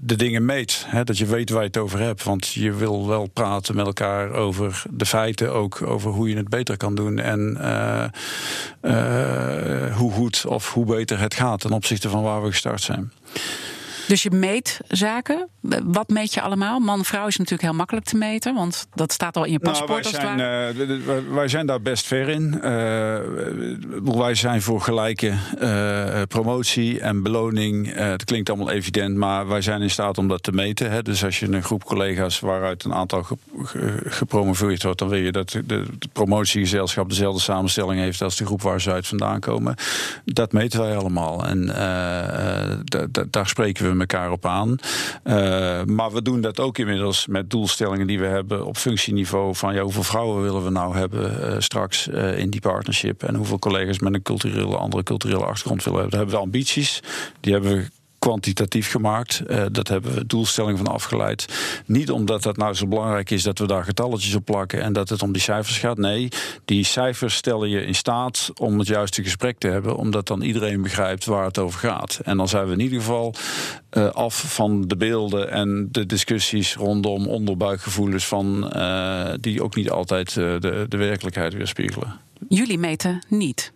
de dingen meet. Hè, dat je weet waar je het over hebt. Want je wil wel praten met elkaar over de feiten, ook over hoe je het beter kan doen. En uh, hoe goed of hoe beter het gaat ten opzichte van waar we gestart zijn. Dus je meet zaken. Wat meet je allemaal? Man-vrouw is natuurlijk heel makkelijk te meten, want dat staat al in je nou, paspoort. Nou, wij, zijn, uh, wij zijn daar best ver in. Uh, wij zijn voor gelijke uh, promotie en beloning. het klinkt allemaal evident, maar wij zijn in staat om dat te meten. Hè. Dus als je een groep collega's waaruit een aantal gepromoveerd wordt, dan wil je dat de, de promotiegezelschap dezelfde samenstelling heeft als de groep waar ze uit vandaan komen. Dat meten wij allemaal. En daar spreken we elkaar op aan. Uh, maar we doen dat ook inmiddels met doelstellingen die we hebben op functieniveau. Van hoeveel vrouwen willen we nou hebben uh, straks uh, in die partnership? En hoeveel collega's met een culturele, andere culturele achtergrond willen hebben? Daar hebben we ambities. Die hebben we kwantitatief gemaakt. Uh, dat hebben we doelstelling van afgeleid. Niet omdat dat nou zo belangrijk is dat we daar getalletjes op plakken en dat het om die cijfers gaat. Nee, die cijfers stellen je in staat om het juiste gesprek te hebben, omdat dan iedereen begrijpt waar het over gaat. En dan zijn we in ieder geval uh, af van de beelden en de discussies rondom onderbuikgevoelens van uh, die ook niet altijd de, de werkelijkheid weerspiegelen. Jullie meten niet.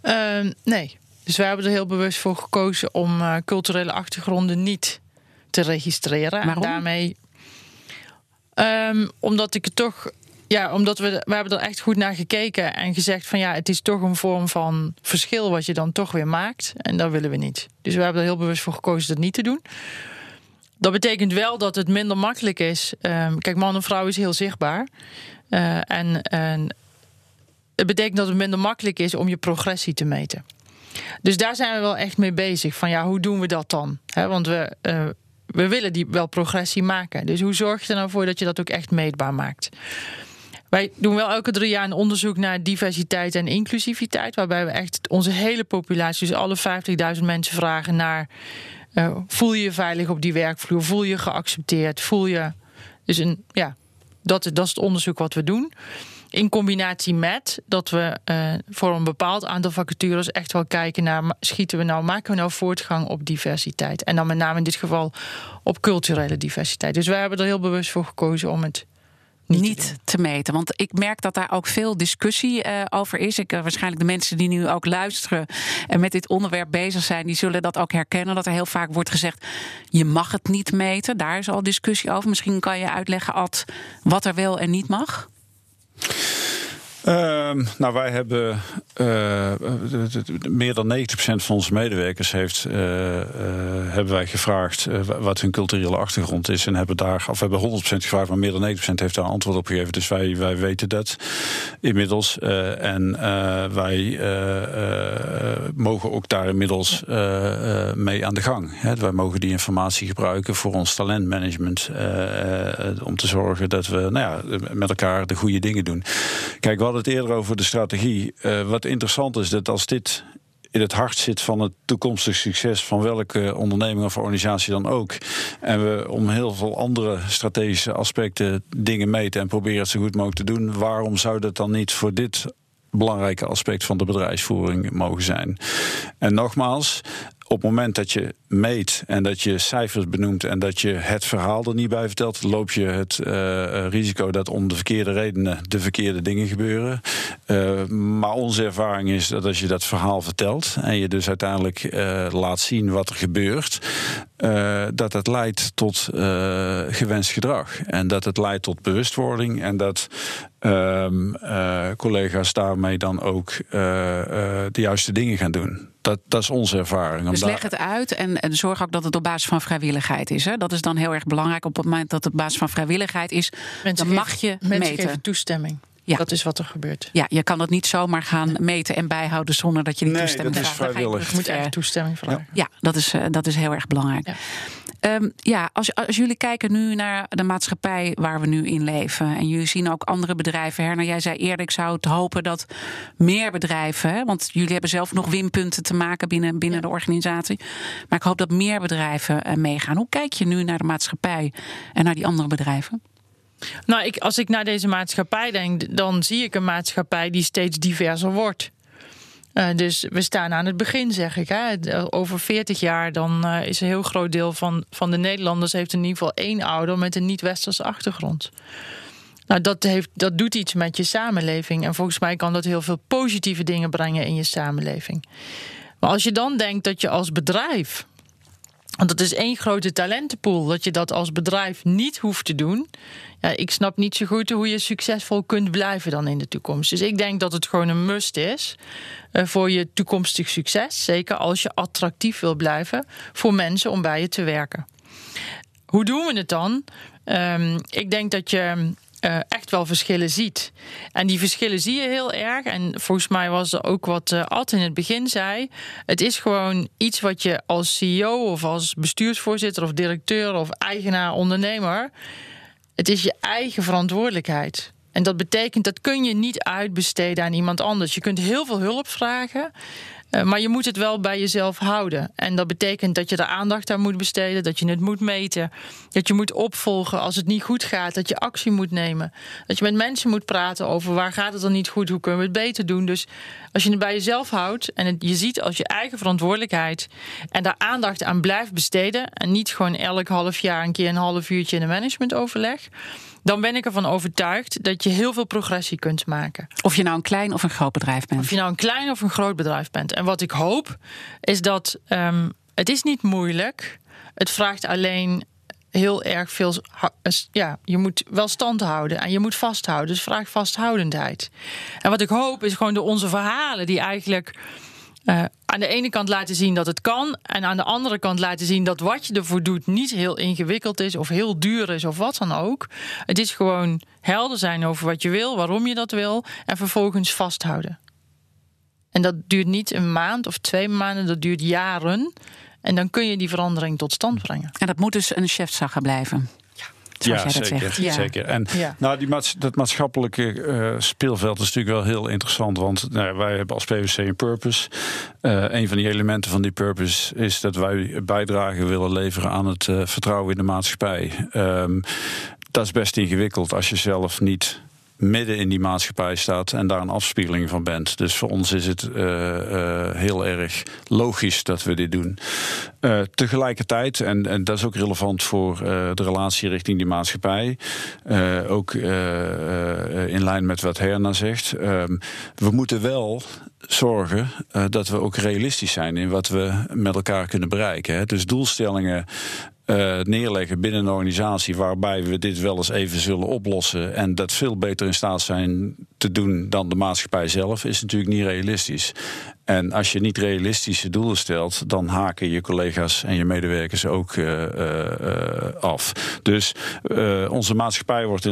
Ehm, nee. Dus wij hebben er heel bewust voor gekozen om uh, culturele achtergronden niet te registreren. Waarom? En daarmee. Um, omdat ik het toch. Ja, omdat we, we hebben er echt goed naar gekeken en gezegd van ja, het is toch een vorm van verschil wat je dan toch weer maakt. En dat willen we niet. Dus we hebben er heel bewust voor gekozen dat niet te doen. Dat betekent wel dat het minder makkelijk is. Um, kijk, man en vrouw is heel zichtbaar. Uh, en, en het betekent dat het minder makkelijk is om je progressie te meten. Dus daar zijn we wel echt mee bezig. Van ja, hoe doen we dat dan? Want we, uh, we willen die wel progressie maken. Dus hoe zorg je er nou voor dat je dat ook echt meetbaar maakt? Wij doen wel elke drie jaar een onderzoek naar diversiteit en inclusiviteit. Waarbij we echt onze hele populatie, dus alle 50.000 mensen vragen naar. Uh, voel je je veilig op die werkvloer? Voel je je geaccepteerd? Voel je. Dus een, ja, dat, dat is het onderzoek wat we doen. In combinatie met dat we uh, voor een bepaald aantal vacatures echt wel kijken naar schieten we nou, maken we nou voortgang op diversiteit. En dan met name in dit geval op culturele diversiteit. Dus wij hebben er heel bewust voor gekozen om het niet, niet te, te, meten. Want ik merk dat daar ook veel discussie uh, over is. Ik, uh, waarschijnlijk de mensen die nu ook luisteren en met dit onderwerp bezig zijn, die zullen dat ook herkennen. Dat er heel vaak wordt gezegd: je mag het niet meten. Daar is al discussie over. Misschien kan je uitleggen, Ad, wat er wel en niet mag. Ehm, nou, wij hebben uh, meer dan 90% van onze medewerkers heeft, uh, uh, hebben wij gevraagd wat hun culturele achtergrond is. En hebben daar, of hebben 100% gevraagd, maar meer dan 90% heeft daar antwoord op gegeven. Dus wij, wij weten dat inmiddels. en wij mogen ook daar inmiddels mee aan de gang. Hè. Wij mogen die informatie gebruiken voor ons talentmanagement. om te zorgen dat we nou ja, met elkaar de goede dingen doen. Kijk, wat hadden het eerder over de strategie. Uh, wat interessant is dat als dit in het hart zit van het toekomstig succes van welke onderneming of organisatie dan ook. En we om heel veel andere strategische aspecten dingen meten en proberen het zo goed mogelijk te doen. Waarom zou dat dan niet voor dit belangrijke aspect van de bedrijfsvoering mogen zijn? En nogmaals, op het moment dat je meet en dat je cijfers benoemt en dat je het verhaal er niet bij vertelt, loop je het uh, risico dat om de verkeerde redenen de verkeerde dingen gebeuren. Uh, maar onze ervaring is dat als je dat verhaal vertelt en je dus uiteindelijk uh, laat zien wat er gebeurt, dat het leidt tot gewenst gedrag en dat het leidt tot bewustwording en dat ehm, collega's daarmee dan ook de juiste dingen gaan doen. Dat, dat is onze ervaring. Dus leg het uit en, en zorg ook dat het op basis van vrijwilligheid is. Hè? Dat is dan heel erg belangrijk. Op het moment dat het op basis van vrijwilligheid is, mensen dan mag je mensen meten. geven toestemming. Ja. Dat is wat er gebeurt. Ja, je kan dat niet zomaar gaan meten en bijhouden zonder dat je die nee, toestemming dat is vraagt. vrijwillig. Je moet echt toestemming vragen. Ja, dat, is, uh, dat is heel erg belangrijk. Ja, um, ja als, als jullie kijken nu naar de maatschappij waar we nu in leven. En jullie zien ook andere bedrijven. Herna, jij zei eerder, ik zou het hopen dat meer bedrijven. Hè, want jullie hebben zelf nog winpunten te maken binnen, binnen ja. de organisatie. Maar ik hoop dat meer bedrijven uh, meegaan. Hoe kijk je nu naar de maatschappij en naar die andere bedrijven? Nou, ik, als ik naar deze maatschappij denk, dan zie ik een maatschappij die steeds diverser wordt. Uh, dus we staan aan het begin, zeg ik. Hè. Over 40 jaar dan uh, is een heel groot deel van, van de Nederlanders heeft in ieder geval één ouder met een niet-westerse achtergrond. Nou, dat, heeft, dat doet iets met je samenleving. En volgens mij kan dat heel veel positieve dingen brengen in je samenleving. Maar als je dan denkt dat je als bedrijf want dat is één grote talentenpool. Dat je dat als bedrijf niet hoeft te doen. Ja, ik snap niet zo goed hoe je succesvol kunt blijven dan in de toekomst. Dus ik denk dat het gewoon een must is uh, voor je toekomstig succes. Zeker als je attractief wil blijven voor mensen om bij je te werken. Hoe doen we het dan? Um, ik denk dat je uh, echt wel verschillen ziet. En die verschillen zie je heel erg. En volgens mij was er ook wat uh, Ad in het begin zei. Het is gewoon iets wat je als CEO of als bestuursvoorzitter of directeur of eigenaar, ondernemer. Het is je eigen verantwoordelijkheid. En dat betekent dat kun je niet uitbesteden aan iemand anders. Je kunt heel veel hulp vragen. Uh, maar je moet het wel bij jezelf houden. En dat betekent dat je er aandacht aan moet besteden, dat je het moet meten, dat je moet opvolgen als het niet goed gaat, dat je actie moet nemen, dat je met mensen moet praten over waar gaat het dan niet goed, hoe kunnen we het beter doen. Dus als je het bij jezelf houdt en je ziet als je eigen verantwoordelijkheid en daar aandacht aan blijft besteden en niet gewoon elk half jaar een keer een half uurtje in een managementoverleg dan ben ik ervan overtuigd dat je heel veel progressie kunt maken. Of je nou een klein of een groot bedrijf bent. Of je nou een klein of een groot bedrijf bent. En wat ik hoop is dat um, het is niet moeilijk. Het vraagt alleen heel erg veel. Ja, je moet wel stand houden en je moet vasthouden. Dus vraagt vasthoudendheid. En wat ik hoop is gewoon door onze verhalen, die eigenlijk uh, aan de ene kant laten zien dat het kan. En aan de andere kant laten zien dat wat je ervoor doet niet heel ingewikkeld is of heel duur is of wat dan ook. Het is gewoon helder zijn over wat je wil, waarom je dat wil. En vervolgens vasthouden. En dat duurt niet een maand of twee maanden, dat duurt jaren. En dan kun je die verandering tot stand brengen. En dat moet dus een chefzagger blijven. Ja, zeker, ja. zeker. En ja. nou, die maats dat maatschappelijke uh, speelveld is natuurlijk wel heel interessant. Want nou, wij hebben als PwC een purpose. Uh, een van die elementen van die purpose is dat wij bijdrage willen leveren aan het uh, vertrouwen in de maatschappij. Um, dat is best ingewikkeld als je zelf niet midden in die maatschappij staat en daar een afspiegeling van bent. Dus voor ons is het uh, uh, heel erg logisch dat we dit doen. Uh, tegelijkertijd, en, en dat is ook relevant voor de relatie richting die maatschappij, ook in lijn met wat Herna zegt, we moeten wel zorgen dat we ook realistisch zijn in wat we met elkaar kunnen bereiken. Hè. Dus doelstellingen uh, neerleggen binnen een organisatie waarbij we dit wel eens even zullen oplossen en dat veel beter in staat zijn te doen dan de maatschappij zelf, is natuurlijk niet realistisch. En als je niet realistische doelen stelt, dan haken je collega's en je medewerkers ook uh, uh, af. Dus uh, onze maatschappij wordt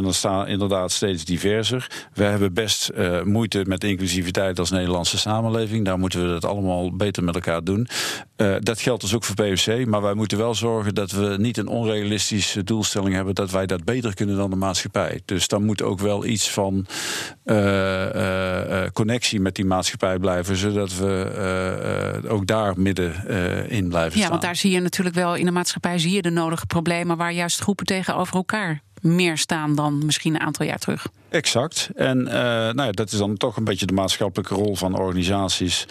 inderdaad steeds diverser. We hebben best moeite met inclusiviteit als Nederlandse samenleving. Daar moeten we het allemaal beter met elkaar doen. dat geldt dus ook voor PwC. Maar wij moeten wel zorgen dat we niet een onrealistische doelstelling hebben dat wij dat beter kunnen dan de maatschappij. Dus dan moet ook wel iets van connectie met die maatschappij blijven, zodat we uh, ook daar midden uh, in blijven staan. Ja, want daar zie je natuurlijk wel in de maatschappij zie je de nodige problemen waar juist groepen tegenover elkaar meer staan dan misschien een aantal jaar terug. Exact. En uh, nou ja, dat is dan toch een beetje de maatschappelijke rol van organisaties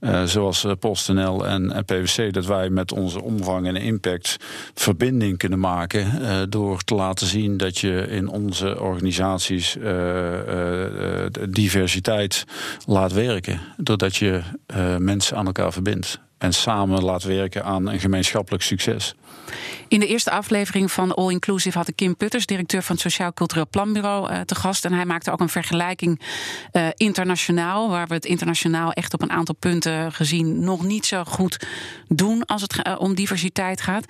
uh, zoals PostNL en, en PwC, dat wij met onze omvang en impact verbinding kunnen maken door te laten zien dat je in onze organisaties diversiteit laat werken. Doordat je mensen aan elkaar verbindt en samen laat werken aan een gemeenschappelijk succes. In de eerste aflevering van All Inclusive had ik Kim Putters, directeur van het Sociaal Cultureel Planbureau, uh, te gast. En hij maakte ook een vergelijking uh, internationaal, waar we het internationaal echt op een aantal punten gezien nog niet zo goed doen als het uh, om diversiteit gaat.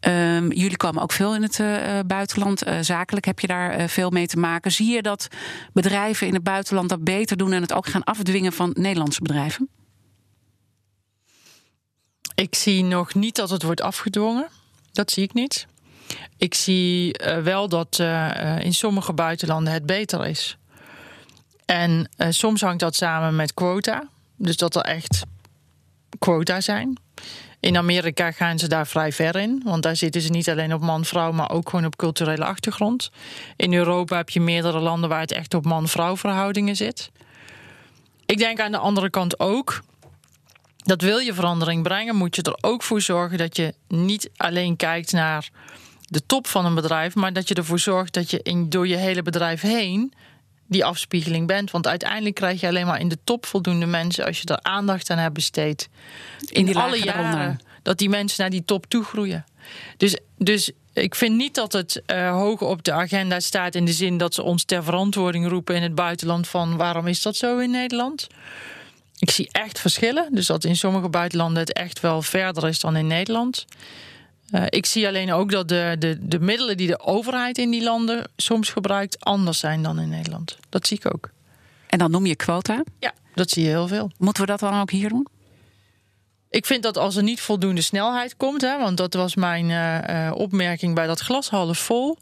Um, jullie komen ook veel in het buitenland. zakelijk heb je daar veel mee te maken. Zie je dat bedrijven in het buitenland dat beter doen en het ook gaan afdwingen van Nederlandse bedrijven? Ik zie nog niet dat het wordt afgedwongen. Dat zie ik niet. Ik zie uh, wel dat uh, in sommige buitenlanden het beter is. En soms hangt dat samen met quota. Dus dat er echt quota zijn. In Amerika gaan ze daar vrij ver in. Want daar zitten ze niet alleen op man-vrouw, maar ook gewoon op culturele achtergrond. In Europa heb je meerdere landen waar het echt op man-vrouw verhoudingen zit. Ik denk aan de andere kant ook dat wil je verandering brengen, moet je er ook voor zorgen dat je niet alleen kijkt naar de top van een bedrijf, maar dat je ervoor zorgt dat je in, door je hele bedrijf heen die afspiegeling bent. Want uiteindelijk krijg je alleen maar in de top voldoende mensen als je er aandacht aan hebt besteed. In, in alle jaren dat die mensen naar die top toe groeien. Dus, dus ik vind niet dat het uh, hoog op de agenda staat in de zin dat ze ons ter verantwoording roepen in het buitenland van waarom is dat zo in Nederland? Ik zie echt verschillen. Dus dat in sommige buitenlanden het echt wel verder is dan in Nederland. Uh, ik zie alleen ook dat de, de, de middelen die de overheid in die landen soms gebruikt anders zijn dan in Nederland. Dat zie ik ook. En dan noem je quota? Ja, dat zie je heel veel. Moeten we dat dan ook hier doen? Ik vind dat als er niet voldoende snelheid komt, hè, want dat was mijn uh, opmerking bij dat glas half vol,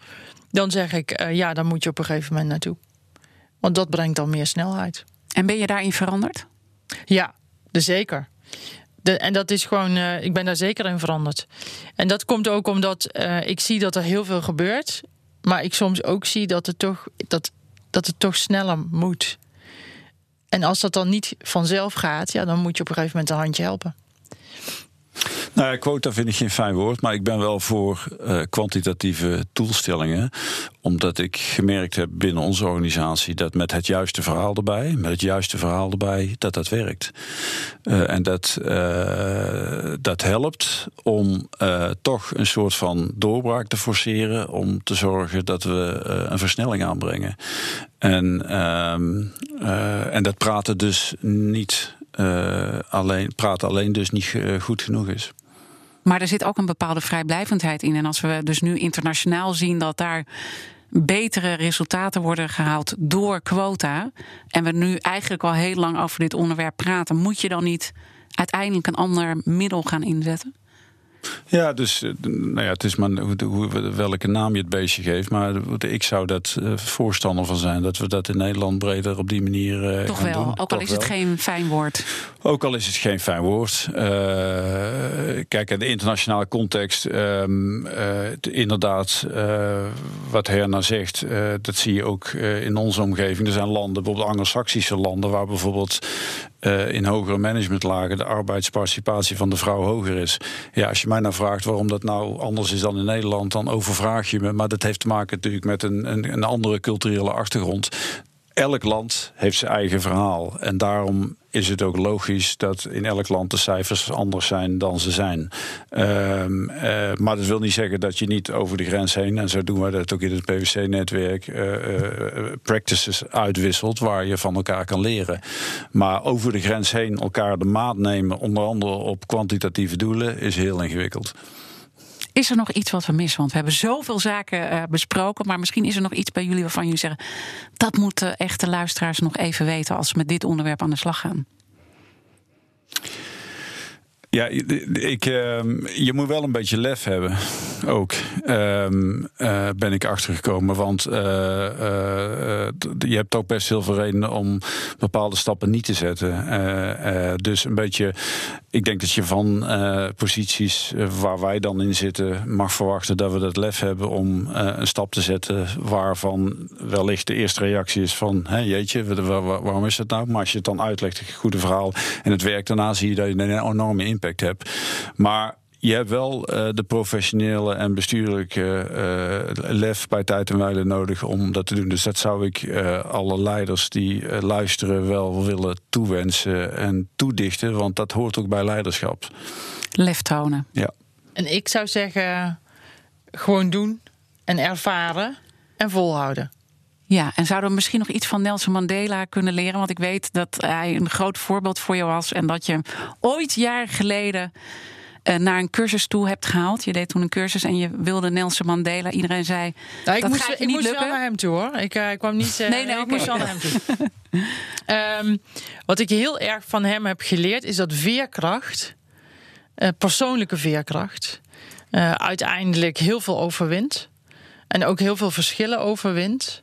dan zeg ik uh, ja, dan moet je op een gegeven moment naartoe. Want dat brengt dan meer snelheid. En ben je daarin veranderd? Ja, de zeker. De, en dat is gewoon, uh, ik ben daar zeker in veranderd. En dat komt ook omdat uh, ik zie dat er heel veel gebeurt. Maar ik soms ook zie dat het toch, dat, dat het toch sneller moet. En als dat dan niet vanzelf gaat, ja, dan moet je op een gegeven moment een handje helpen. Nou ja, quota vind ik geen fijn woord, maar ik ben wel voor uh, kwantitatieve doelstellingen. Omdat ik gemerkt heb binnen onze organisatie dat met het juiste verhaal erbij, met het juiste verhaal erbij, dat dat werkt. Uh, en dat, uh, dat helpt om toch een soort van doorbraak te forceren, om te zorgen dat we een versnelling aanbrengen. En, ehm, en dat praten dus niet uh, alleen, praten alleen dus niet uh, goed genoeg is. Maar er zit ook een bepaalde vrijblijvendheid in. En als we dus nu internationaal zien dat daar betere resultaten worden gehaald door quota. En we nu eigenlijk al heel lang over dit onderwerp praten, moet je dan niet uiteindelijk een ander middel gaan inzetten? Ja, dus eh, nou ja, het is maar hoe, welke naam je het beestje geeft. Maar ik zou dat uh, voorstander van zijn. Dat we dat in Nederland breder op die manier uh, Toch gaan wel, doen. ook al is het geen fijn woord. Ook al is het geen fijn woord. Uh, kijk, in de internationale context, um, inderdaad, wat Herna zegt, dat zie je ook in onze omgeving. Er zijn landen, bijvoorbeeld Anglo-Saxische landen, waar bijvoorbeeld uh, in hogere managementlagen de arbeidsparticipatie van de vrouw hoger is. Ja, als je mij nou vraagt waarom dat nou anders is dan in Nederland, dan overvraag je me. Maar dat heeft te maken natuurlijk met een, een, een andere culturele achtergrond elk land heeft zijn eigen verhaal. En daarom is het ook logisch dat in elk land de cijfers anders zijn dan ze zijn. Ehm, eh, maar dat wil niet zeggen dat je niet over de grens heen, en zo doen we dat ook in het PwC-netwerk, uh, uh, practices uitwisselt waar je van elkaar kan leren. Maar over de grens heen elkaar de maat nemen, onder andere op kwantitatieve doelen, is heel ingewikkeld. Is er nog iets wat we missen? Want we hebben zoveel zaken uh, besproken. Maar misschien is er nog iets bij jullie waarvan jullie zeggen. dat moeten echte luisteraars nog even weten als ze met dit onderwerp aan de slag gaan. Ja, ik, ehm, je moet wel een beetje lef hebben. Ook um, uh, ben ik achtergekomen. Want uh, uh, je hebt ook best heel veel redenen om bepaalde stappen niet te zetten. dus een beetje. Ik denk dat je van posities waar wij dan in zitten. mag verwachten dat we dat lef hebben om een stap te zetten. waarvan wellicht de eerste reactie is van. Hé, jeetje, waarom is dat nou? Maar als je het dan uitlegt, een goede verhaal. en het werkt daarna, zie je dat je een enorme impact hebt. Maar je hebt wel uh, de professionele en bestuurlijke uh, lef bij tijd en wijle nodig om dat te doen. Dus dat zou ik uh, alle leiders die luisteren wel willen toewensen en toedichten, want dat hoort ook bij leiderschap. Lef tonen. Ja. En ik zou zeggen, gewoon doen en ervaren en volhouden. Ja, en zouden we misschien nog iets van Nelson Mandela kunnen leren? Want ik weet dat hij een groot voorbeeld voor je was. En dat je ooit jaren geleden naar een cursus toe hebt gehaald. Je deed toen een cursus en je wilde Nelson Mandela. Iedereen zei. Nou, ik dat moest, gaat je ik niet moest lukken. wel naar hem toe hoor. Ik, uh, ik kwam niet. Uh, Nee, nee, ik moest wel naar hem toe. um, wat ik heel erg van hem heb geleerd is dat veerkracht, uh, persoonlijke veerkracht, uiteindelijk heel veel overwint. En ook heel veel verschillen overwint.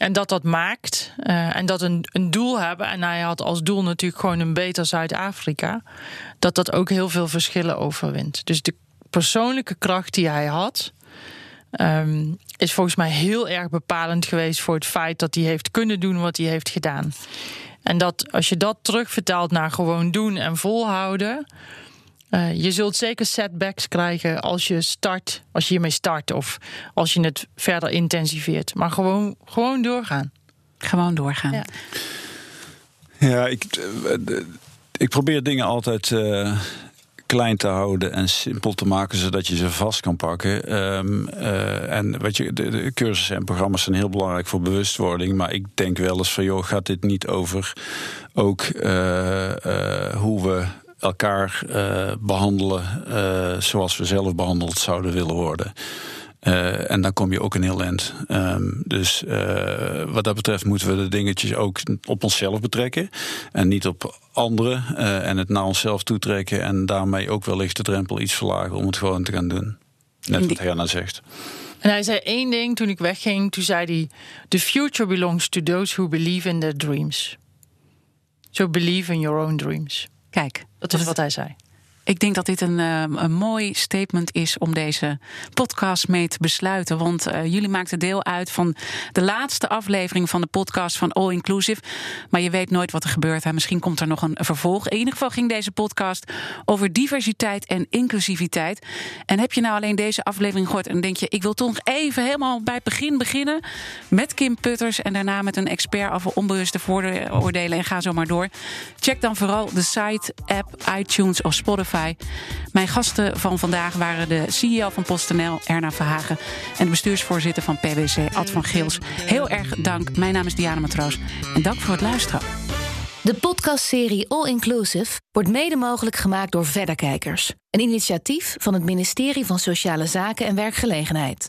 En dat dat maakt. Uh, en dat een, een doel hebben. En hij had als doel natuurlijk gewoon een beter Zuid-Afrika. Dat dat ook heel veel verschillen overwint. Dus de persoonlijke kracht die hij had. Um, is volgens mij heel erg bepalend geweest voor het feit dat hij heeft kunnen doen wat hij heeft gedaan. En dat als je dat terugvertaalt naar gewoon doen en volhouden. Uh, je zult zeker setbacks krijgen als je start, als je hiermee start of als je het verder intensiveert. Maar gewoon, gewoon doorgaan. Gewoon doorgaan. Ja, ja ik, ik probeer dingen altijd uh, klein te houden en simpel te maken zodat je ze vast kan pakken. Um, uh, en weet je, de, de, cursussen en programma's zijn heel belangrijk voor bewustwording. Maar ik denk wel eens van joh, gaat dit niet over ook hoe we elkaar uh, behandelen uh, zoals we zelf behandeld zouden willen worden. Uh, en dan kom je ook een heel eind. Um, dus wat dat betreft moeten we de dingetjes ook op onszelf betrekken. En niet op anderen. en het naar onszelf toetrekken. En daarmee ook wellicht de drempel iets verlagen om het gewoon te gaan doen. Net wat Herna zegt. En hij zei één ding toen ik wegging. Toen zei hij: The future belongs to those who believe in their dreams. So believe in your own dreams. Kijk, dat is wat hij zei. Ik denk dat dit een, uh, een mooi statement is om deze podcast mee te besluiten. Want uh, jullie maakten deel uit van de laatste aflevering van de podcast van All Inclusive. Maar je weet nooit wat er gebeurt. Hè. Misschien komt er nog een vervolg. In ieder geval ging deze podcast over diversiteit en inclusiviteit. En heb je nou alleen deze aflevering gehoord en denk je, ik wil toch even helemaal bij het begin beginnen met Kim Putters en daarna met een expert over onbewuste vooroordelen en ga zo maar door. Check dan vooral de site, app, iTunes of Mijn gasten van vandaag waren de CEO van PostNL, Erna Verhagen, en de bestuursvoorzitter van PwC, Ad van Geels. Heel erg dank. Mijn naam is Diana Matroos en dank voor het luisteren. De podcastserie All Inclusive wordt mede mogelijk gemaakt door Verderkijkers, een initiatief van het ministerie van Sociale Zaken en Werkgelegenheid.